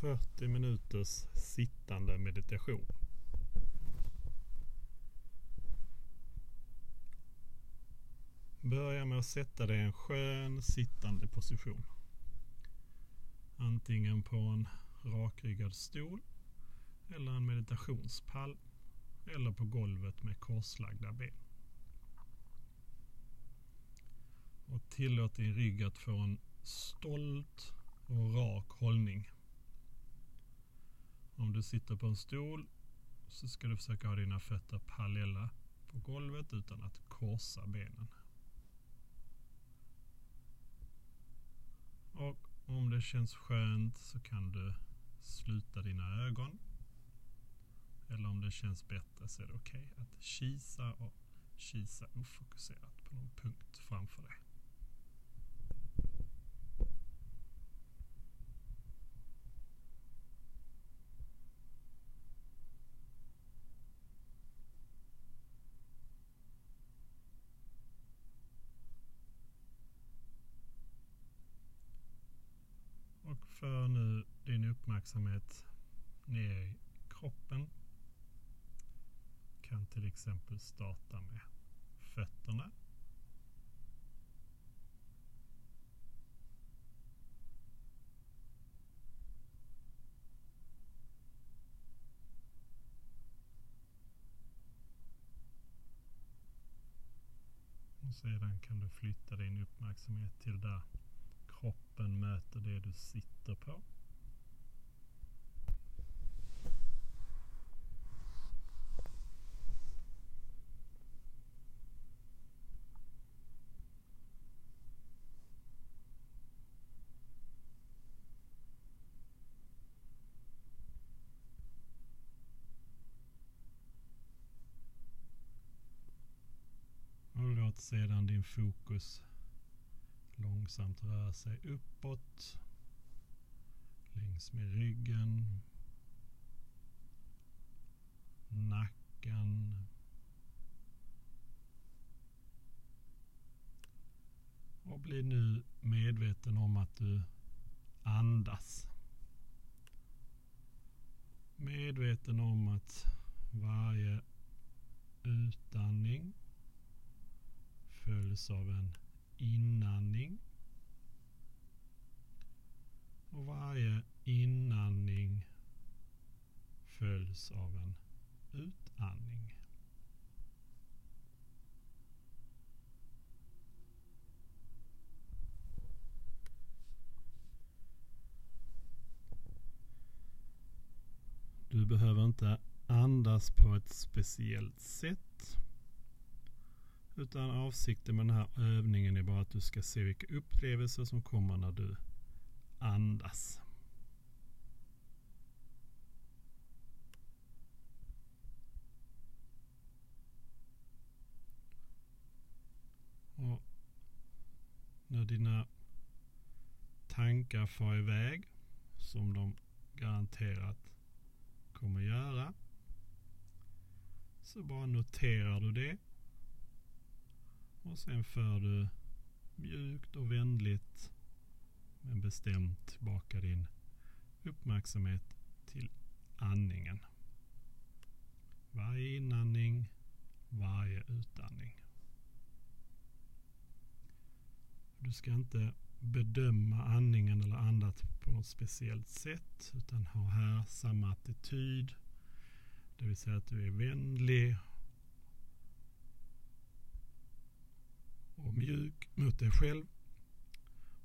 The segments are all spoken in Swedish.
40 minuters sittande meditation. Börja med att sätta dig i en skön sittande position. Antingen på en rakryggad stol eller en meditationspall eller på golvet med korslagda ben. Och tillåt din rygg att få en stolt och rak hållning. Om du sitter på en stol så ska du försöka ha dina fötter parallella på golvet utan att korsa benen. Och om det känns skönt så kan du sluta dina ögon. Eller om det känns bättre så är det okej okay att kisa och kisa ofokuserat på någon punkt framför dig. För nu din uppmärksamhet ner i kroppen. Kan till exempel starta med fötterna. Och sedan kan du flytta din uppmärksamhet till där kroppen möter det du sitter på. Och låt sedan din fokus långsamt röra sig uppåt längs med ryggen, nacken och bli nu medveten om att du andas. Medveten om att varje utandning följs av en inandning. Och varje inandning följs av en utandning. Du behöver inte andas på ett speciellt sätt. Utan avsikten med den här övningen är bara att du ska se vilka upplevelser som kommer när du andas. Och när dina tankar far iväg, som de garanterat kommer göra, så bara noterar du det och sen för du mjukt och vänligt men bestämt tillbaka din uppmärksamhet till andningen. Varje inandning, varje utandning. Du ska inte bedöma andningen eller andat på något speciellt sätt utan ha här samma attityd. Det vill säga att du är vänlig och mjuk mot dig själv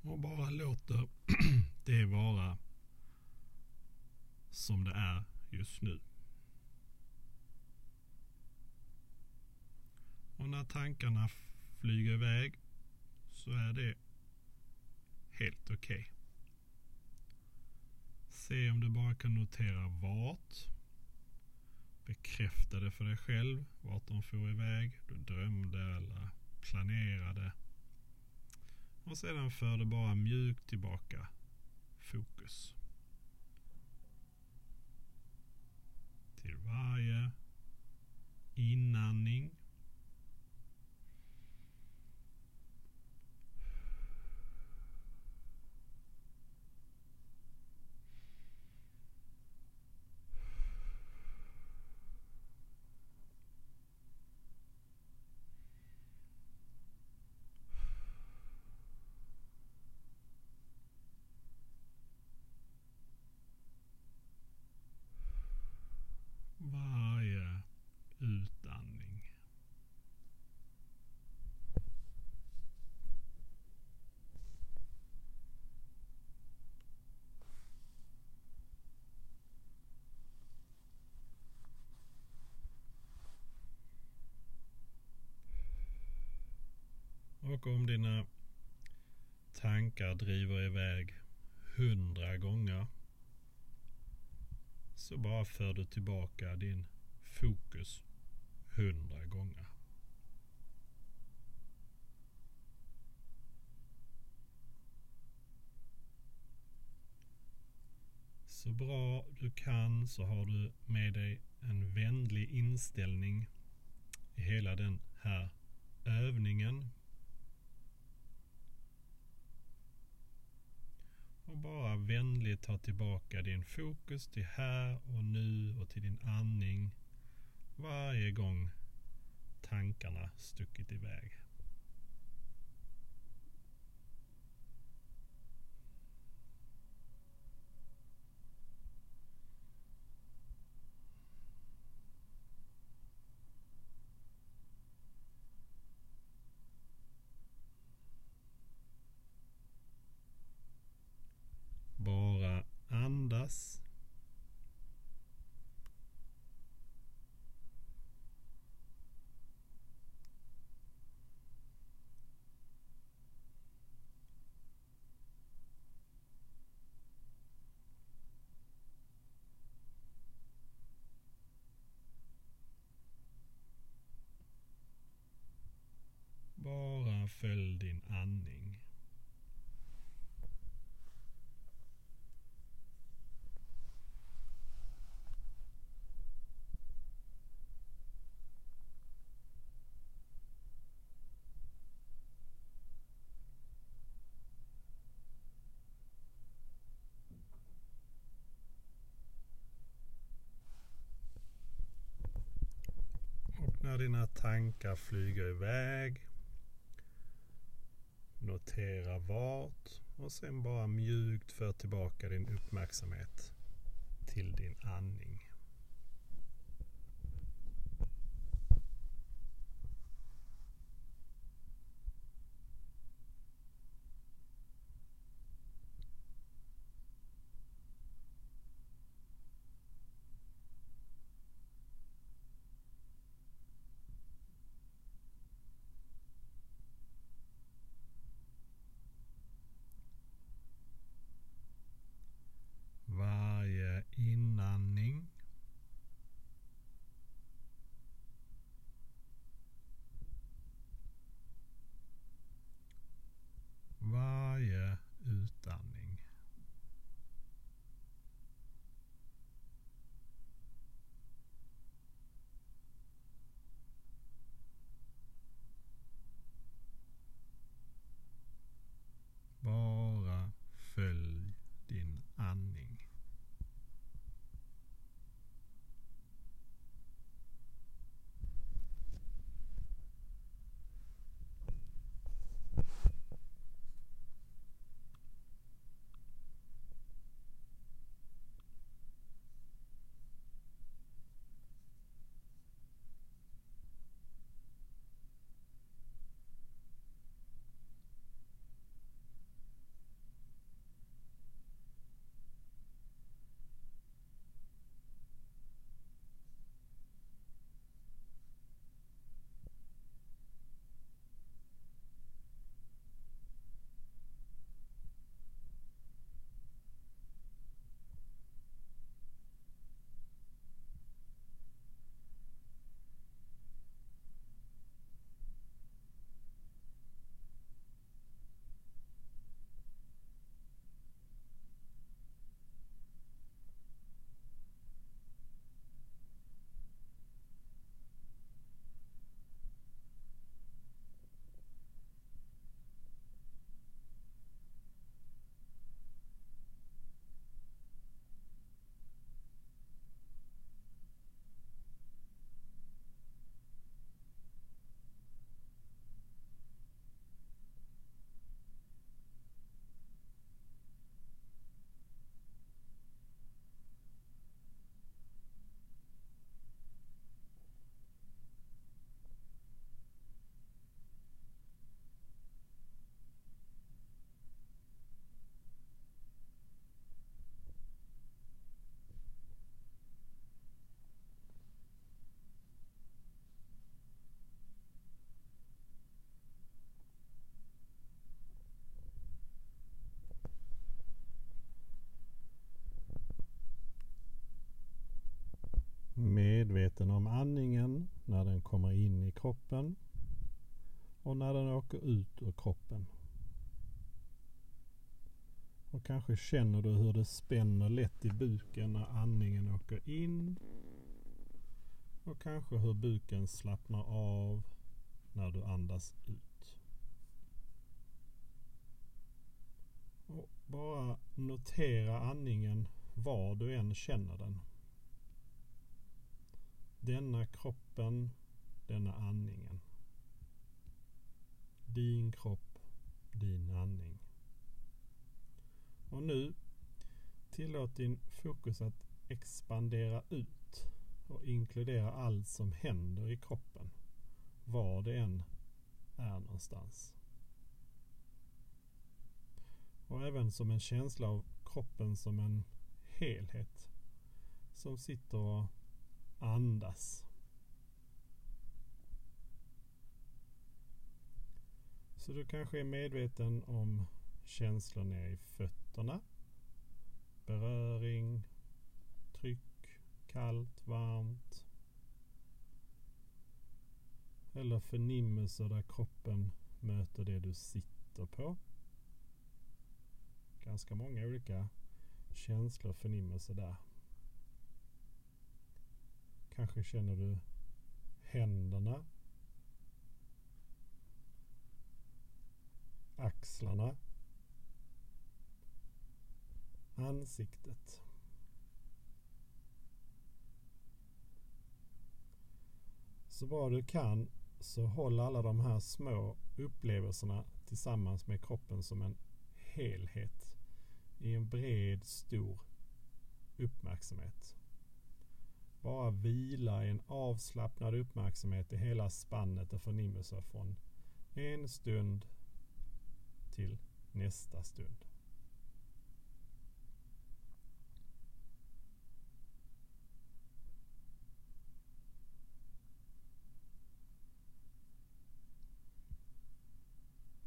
och bara låter det vara som det är just nu. Och när tankarna flyger iväg så är det helt okej. Okay. Se om du bara kan notera vart. Bekräfta det för dig själv vart de får iväg. Du drömde eller planerade. Och sedan förde bara mjukt tillbaka fokus. Till varje inandning. Och om dina tankar driver iväg hundra gånger så bara för du tillbaka din fokus hundra gånger. Så bra du kan så har du med dig en vänlig inställning i hela den här övningen. Och bara vänligt ta tillbaka din fokus till här och nu och till din andning varje gång tankarna stuckit iväg. Bara andas. Bara följ din andning. När dina tankar flyger iväg Notera vart och sen bara mjukt för tillbaka din uppmärksamhet till din andning. Kroppen och när den åker ut ur kroppen. Och kanske känner du hur det spänner lätt i buken när andningen åker in. Och kanske hur buken slappnar av när du andas ut. Och bara notera andningen var du än känner den. Denna kroppen, denna andningen. Din kropp, din andning. Och nu tillåt din fokus att expandera ut och inkludera allt som händer i kroppen. Var det än är någonstans. Och även som en känsla av kroppen som en helhet. Som sitter och andas. Så du kanske är medveten om känslor ner i fötterna. Beröring, tryck, kallt, varmt. Eller förnimmelser där kroppen möter det du sitter på. Ganska många olika känslor och förnimmelser där. Kanske känner du händerna. Axlarna. Ansiktet. Så bra du kan så håll alla de här små upplevelserna tillsammans med kroppen som en helhet i en bred, stor uppmärksamhet. Bara vila i en avslappnad uppmärksamhet i hela spannet och förnimmelser från en stund till nästa stund.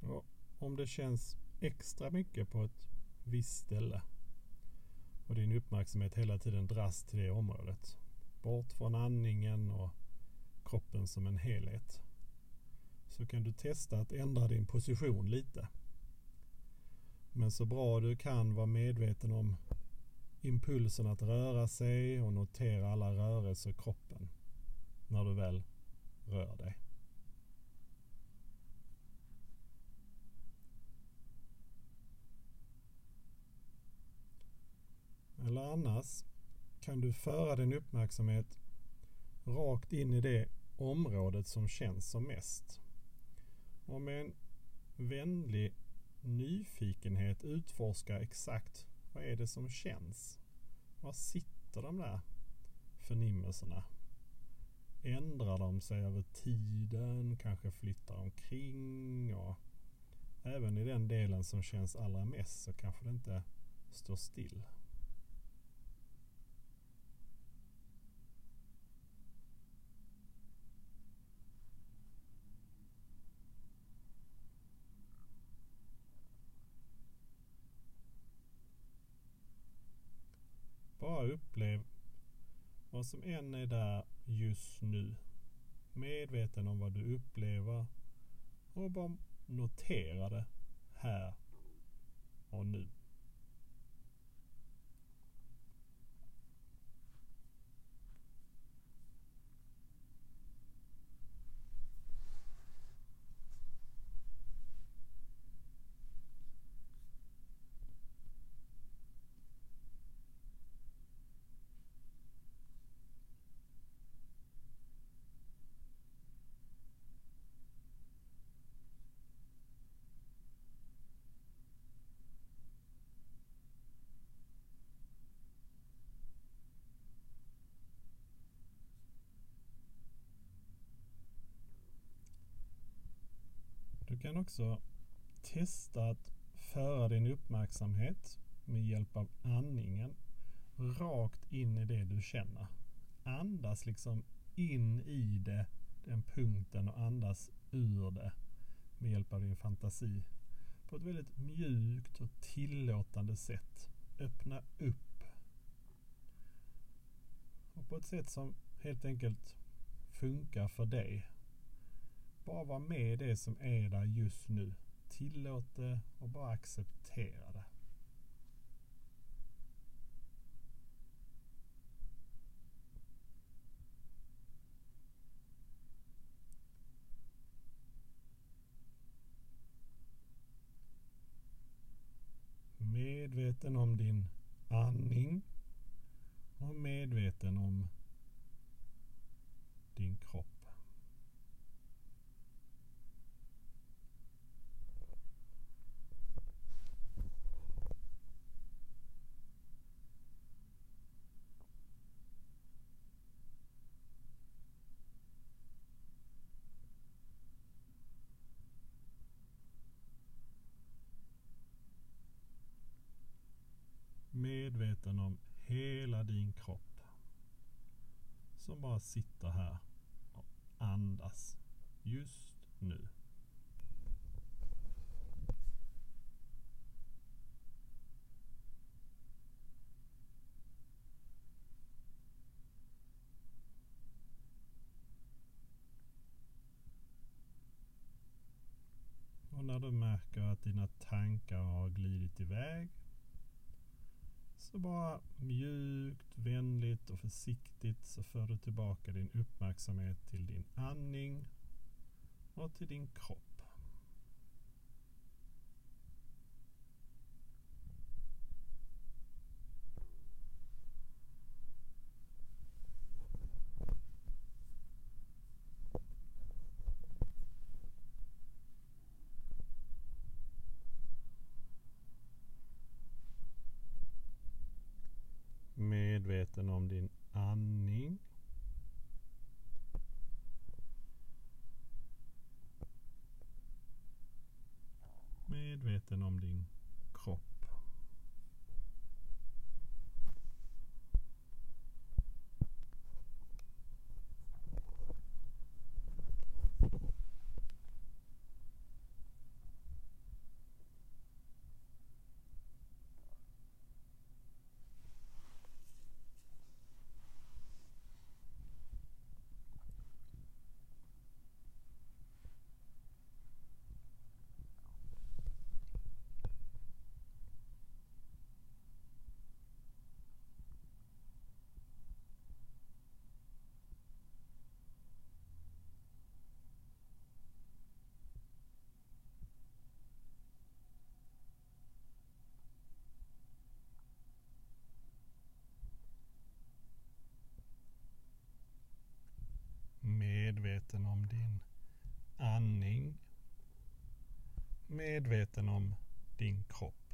Och om det känns extra mycket på ett visst ställe och din uppmärksamhet hela tiden dras till det området bort från andningen och kroppen som en helhet. Så kan du testa att ändra din position lite. Men så bra du kan vara medveten om impulsen att röra sig och notera alla rörelser i kroppen när du väl rör dig. Eller annars kan du föra din uppmärksamhet rakt in i det området som känns som mest. Och med en vänlig nyfikenhet utforska exakt vad är det som känns? Var sitter de där förnimmelserna? Ändrar de sig över tiden? Kanske flyttar omkring? Och även i den delen som känns allra mest så kanske det inte står still. Bara upplev vad som än är där just nu. Medveten om vad du upplever och bara notera det här och nu. Kan också testa att föra din uppmärksamhet med hjälp av andningen rakt in i det du känner. Andas liksom in i det, den punkten och andas ur det med hjälp av din fantasi. På ett väldigt mjukt och tillåtande sätt. Öppna upp. Och på ett sätt som helt enkelt funkar för dig. Bara var med i det som är där just nu. Tillåt det och bara acceptera det. Medveten om din andning och medveten om din kropp. medveten om hela din kropp. Som bara sitter här och andas just nu. Och när du märker att dina tankar har glidit iväg så bara mjukt, vänligt och försiktigt så för du tillbaka din uppmärksamhet till din andning och till din kropp. Medveten om din om din andning. Medveten om din kropp.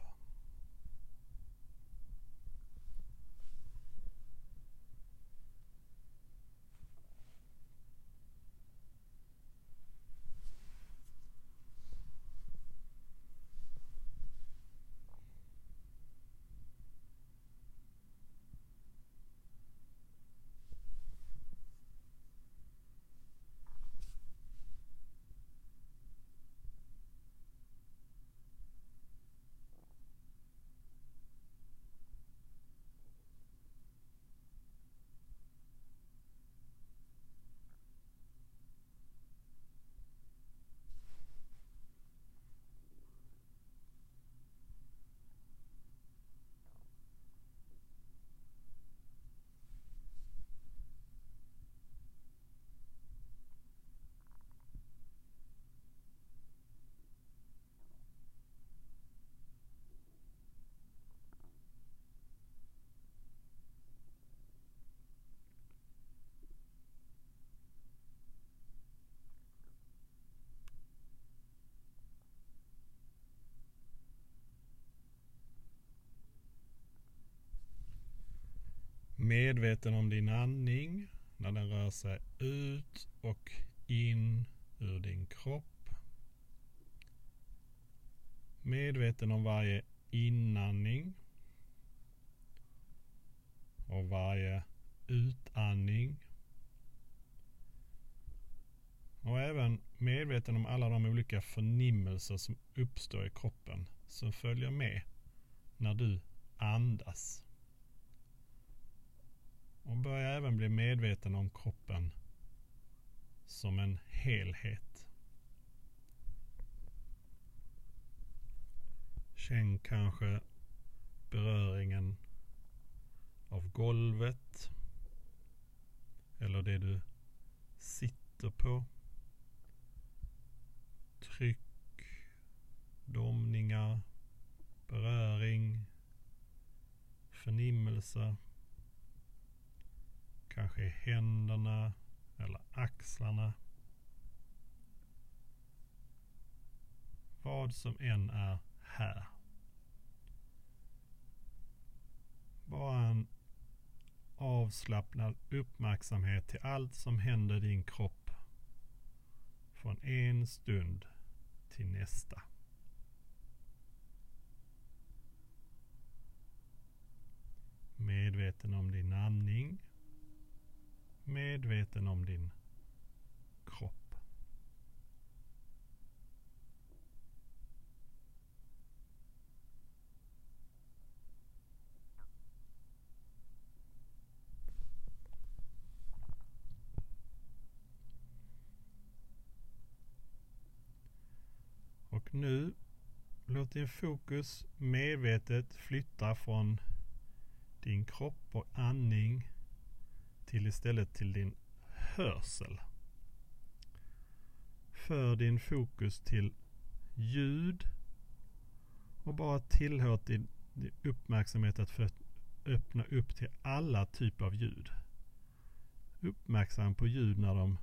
Medveten om din andning när den rör sig ut och in ur din kropp. Medveten om varje inandning och varje utandning. Och även medveten om alla de olika förnimmelser som uppstår i kroppen som följer med när du andas. Och börja även bli medveten om kroppen som en helhet. Känn kanske beröringen av golvet eller det du sitter på. Tryck, domningar, beröring, förnimmelse. Kanske i händerna eller axlarna. Vad som än är här. Bara en avslappnad uppmärksamhet till allt som händer i din kropp. Från en stund till nästa. Medveten om din andning. Medveten om din kropp. Och nu låt din fokus medvetet flytta från din kropp och andning till istället till din hörsel. För din fokus till ljud och bara tillåt din, uppmärksamhet att öppna upp till alla typer av ljud. Uppmärksam på ljud när de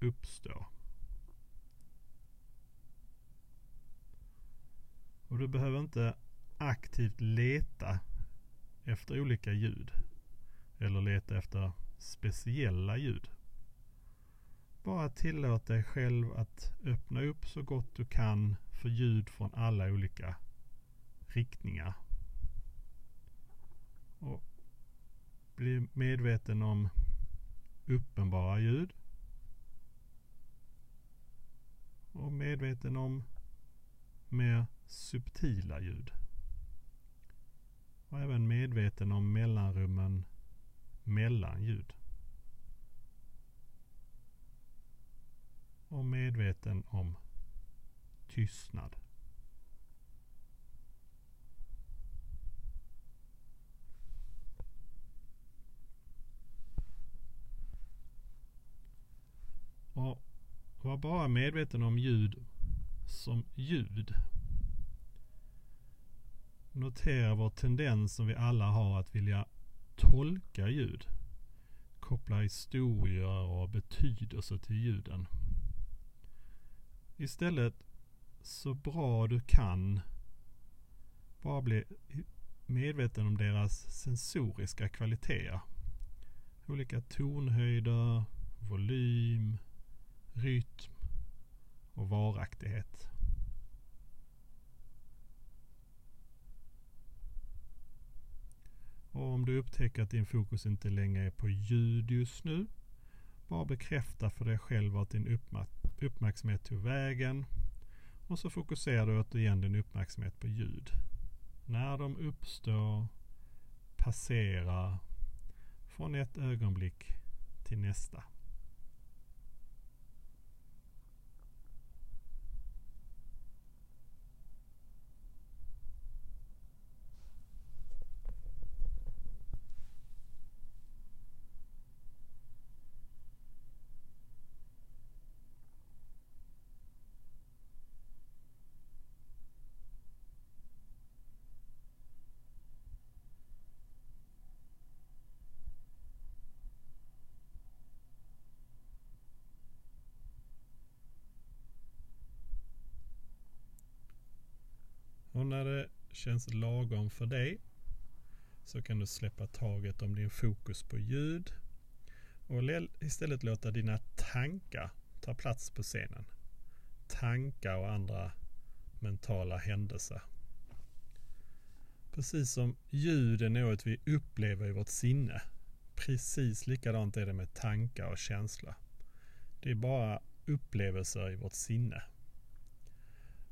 uppstår. Och du behöver inte aktivt leta efter olika ljud. Eller leta efter speciella ljud. Bara tillåt dig själv att öppna upp så gott du kan för ljud från alla olika riktningar. Och bli medveten om uppenbara ljud. Och medveten om mer subtila ljud. Och även medveten om mellanrummen mellan ljud. Och medveten om tystnad. Och var bara medveten om ljud som ljud. Notera vår tendens som vi alla har att vilja tolka ljud. Koppla historier och betydelser till ljuden. Istället så bra du kan bara bli medveten om deras sensoriska kvaliteter. Olika tonhöjder, volym, rytm och varaktighet. Och om du upptäcker att din fokus inte längre är på ljud just nu, bara bekräfta för dig själv att din uppmärksamhet tog vägen och så fokuserar du återigen din uppmärksamhet på ljud. När de uppstår, passerar från ett ögonblick till nästa. När det känns lagom för dig så kan du släppa taget om din fokus på ljud och istället låta dina tankar ta plats på scenen. Tankar och andra mentala händelser. Precis som ljud är något vi upplever i vårt sinne. Precis likadant är det med tankar och känslor. Det är bara upplevelser i vårt sinne.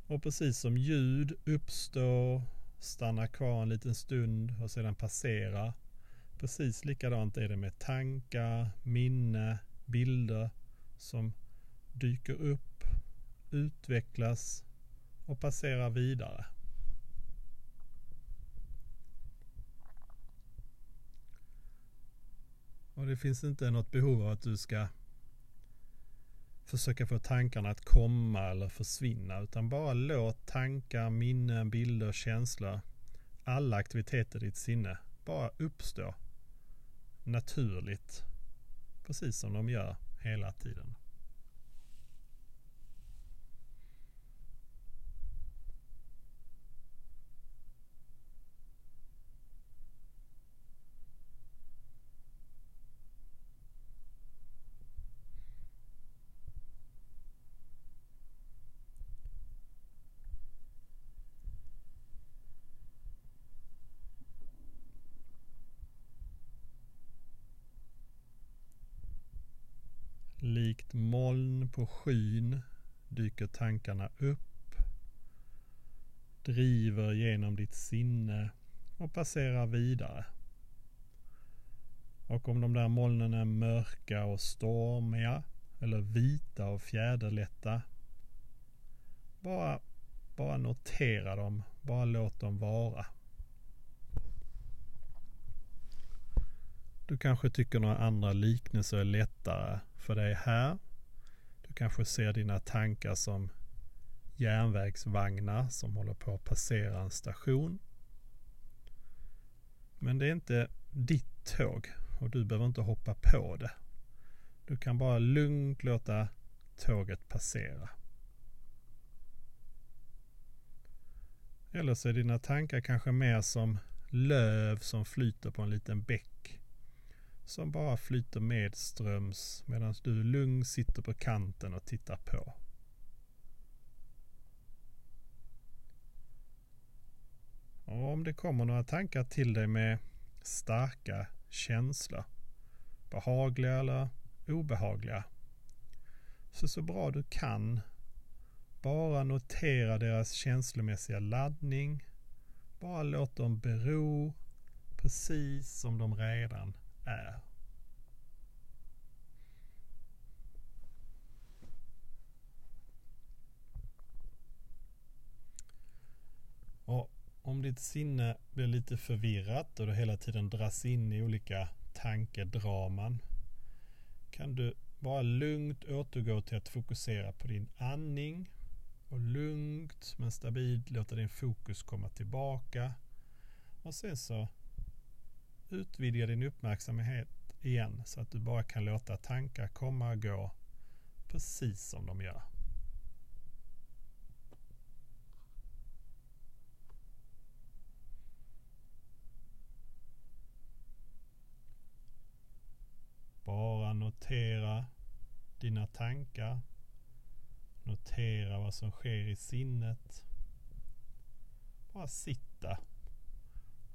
Och precis som ljud uppstår, stannar kvar en liten stund och sedan passerar, Precis likadant är det med tankar, minne, bilder som dyker upp, utvecklas och passerar vidare. Och det finns inte något behov av att du ska försöka få tankarna att komma eller försvinna utan bara låt tankar, minnen, bilder, känslor, alla aktiviteter i ditt sinne bara uppstå naturligt. Precis som de gör hela tiden. Likt moln på skyn dyker tankarna upp, driver genom ditt sinne och passerar vidare. Och om de där molnen är mörka och stormiga eller vita och fjäderlätta, bara, bara notera dem, bara låt dem vara. Du kanske tycker några andra liknelser är lättare för dig här. Du kanske ser dina tankar som järnvägsvagnar som håller på att passera en station. Men det är inte ditt tåg och du behöver inte hoppa på det. Du kan bara lugnt låta tåget passera. Eller så är dina tankar kanske mer som löv som flyter på en liten bäck som bara flyter medströms medan du lugnt sitter på kanten och tittar på. Och om det kommer några tankar till dig med starka känslor, behagliga eller obehagliga, så så bra du kan, bara notera deras känslomässiga laddning, bara låt dem bero precis som de redan är. Och om ditt sinne blir lite förvirrat och du hela tiden dras in i olika tankedraman kan du bara lugnt återgå till att fokusera på din andning och lugnt men stabilt låta din fokus komma tillbaka. Och sen så utvidga din uppmärksamhet igen så att du bara kan låta tankar komma och gå precis som de gör. Bara notera dina tankar. Notera vad som sker i sinnet. Bara sitta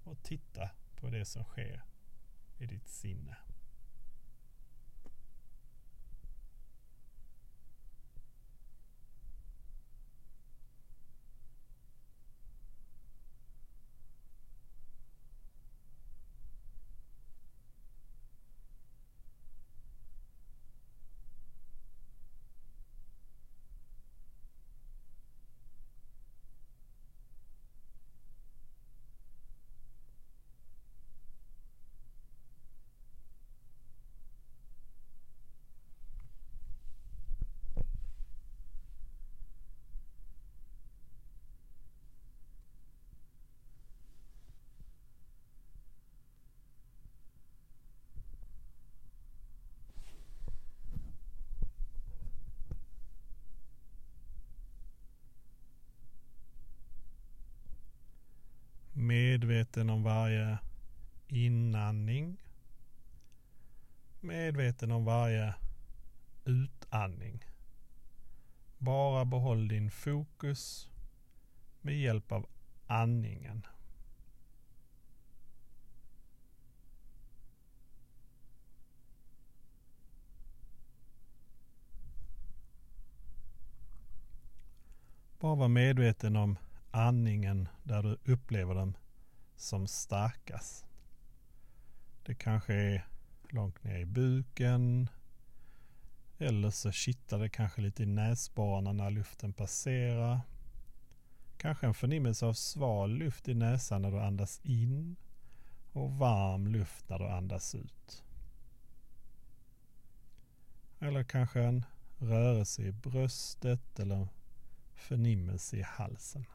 och titta på det som sker i ditt sinne. Medveten om varje inandning. Medveten om varje utandning. Bara behåll din fokus med hjälp av andningen. Bara var medveten om andningen där du upplever den som starkast. Det kanske är långt ner i buken. Eller så kittar det kanske lite i näsborrarna när luften passerar. Kanske en förnimmelse av sval luft i näsan när du andas in och varm luft när du andas ut. Eller kanske en rörelse i bröstet eller förnimmelse i halsen.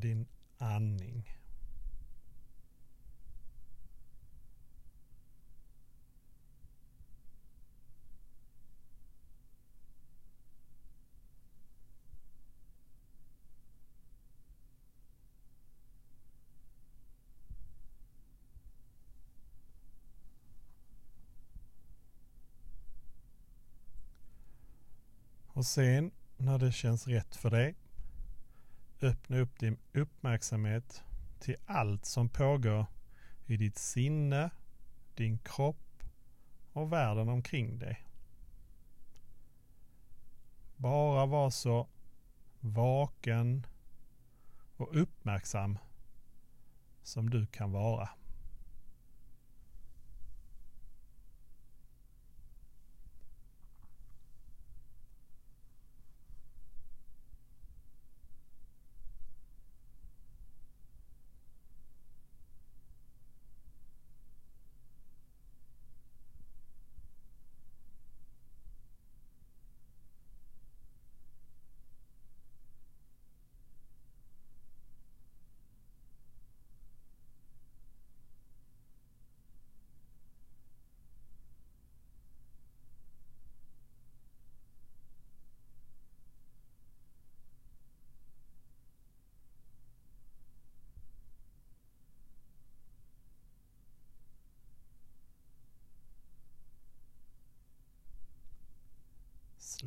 Din andning. Och sen när det känns rätt för dig öppna upp din uppmärksamhet till allt som pågår i ditt sinne, din kropp och världen omkring dig. Bara var så vaken och uppmärksam som du kan vara.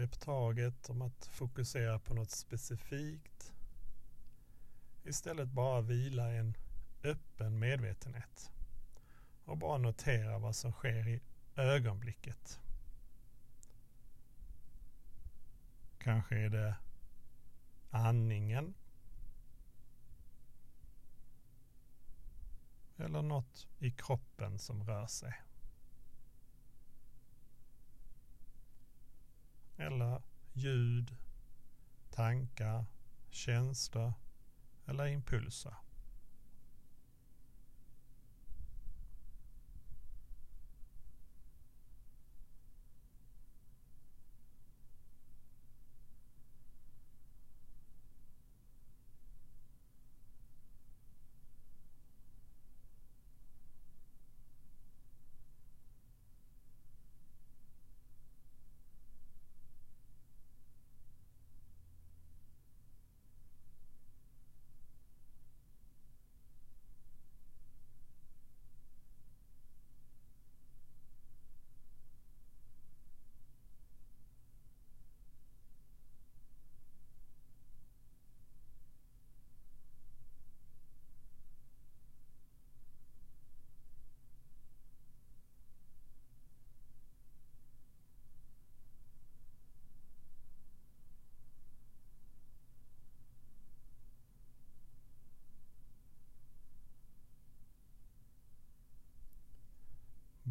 Släpp taget om att fokusera på något specifikt. Istället bara vila i en öppen medvetenhet. Och bara notera vad som sker i ögonblicket. Kanske är det andningen. Eller något i kroppen som rör sig. Eller ljud, tankar, känslor eller impulser.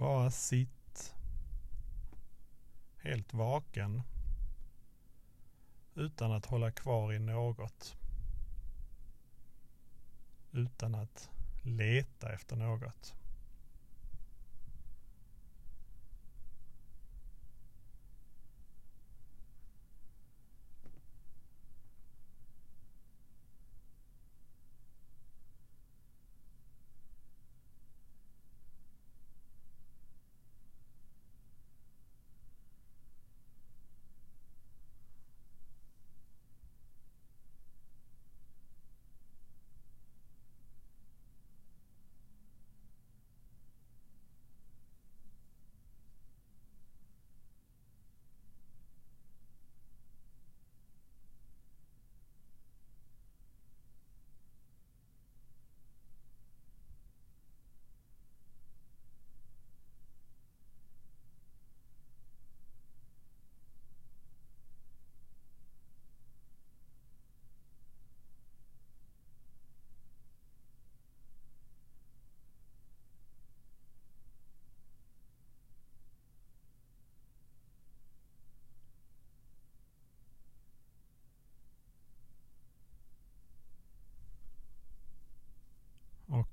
Bara sitt. Helt vaken. Utan att hålla kvar i något. Utan att leta efter något.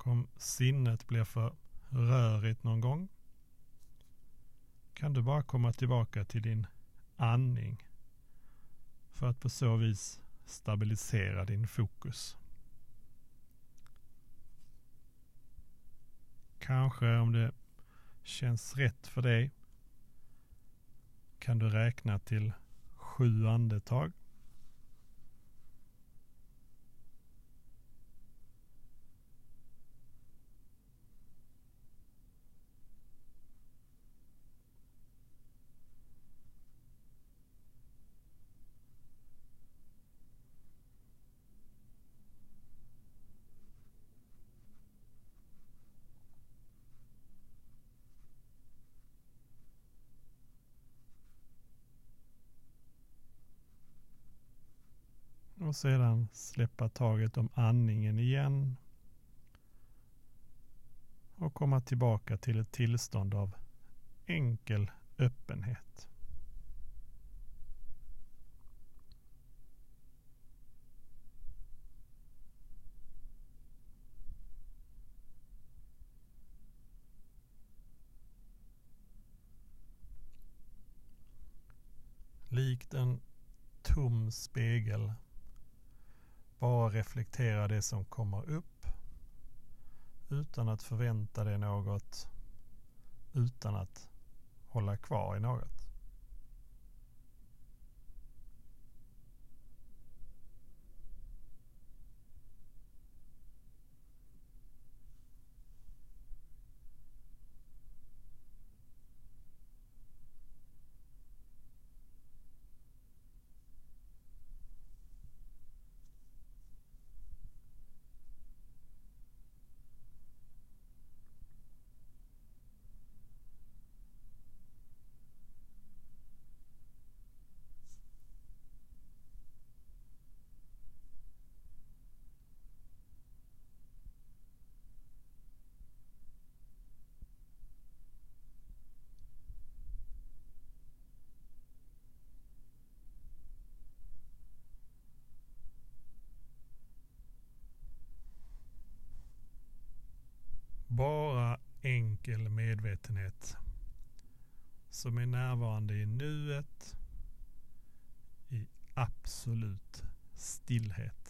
Och om sinnet blir för rörigt någon gång kan du bara komma tillbaka till din andning för att på så vis stabilisera din fokus. Kanske om det känns rätt för dig kan du räkna till sju andetag. Och sedan släppa taget om andningen igen. Och komma tillbaka till ett tillstånd av enkel öppenhet. Likt en tom spegel bara reflektera det som kommer upp utan att förvänta dig något, utan att hålla kvar i något. Bara enkel medvetenhet som är närvarande i nuet i absolut stillhet.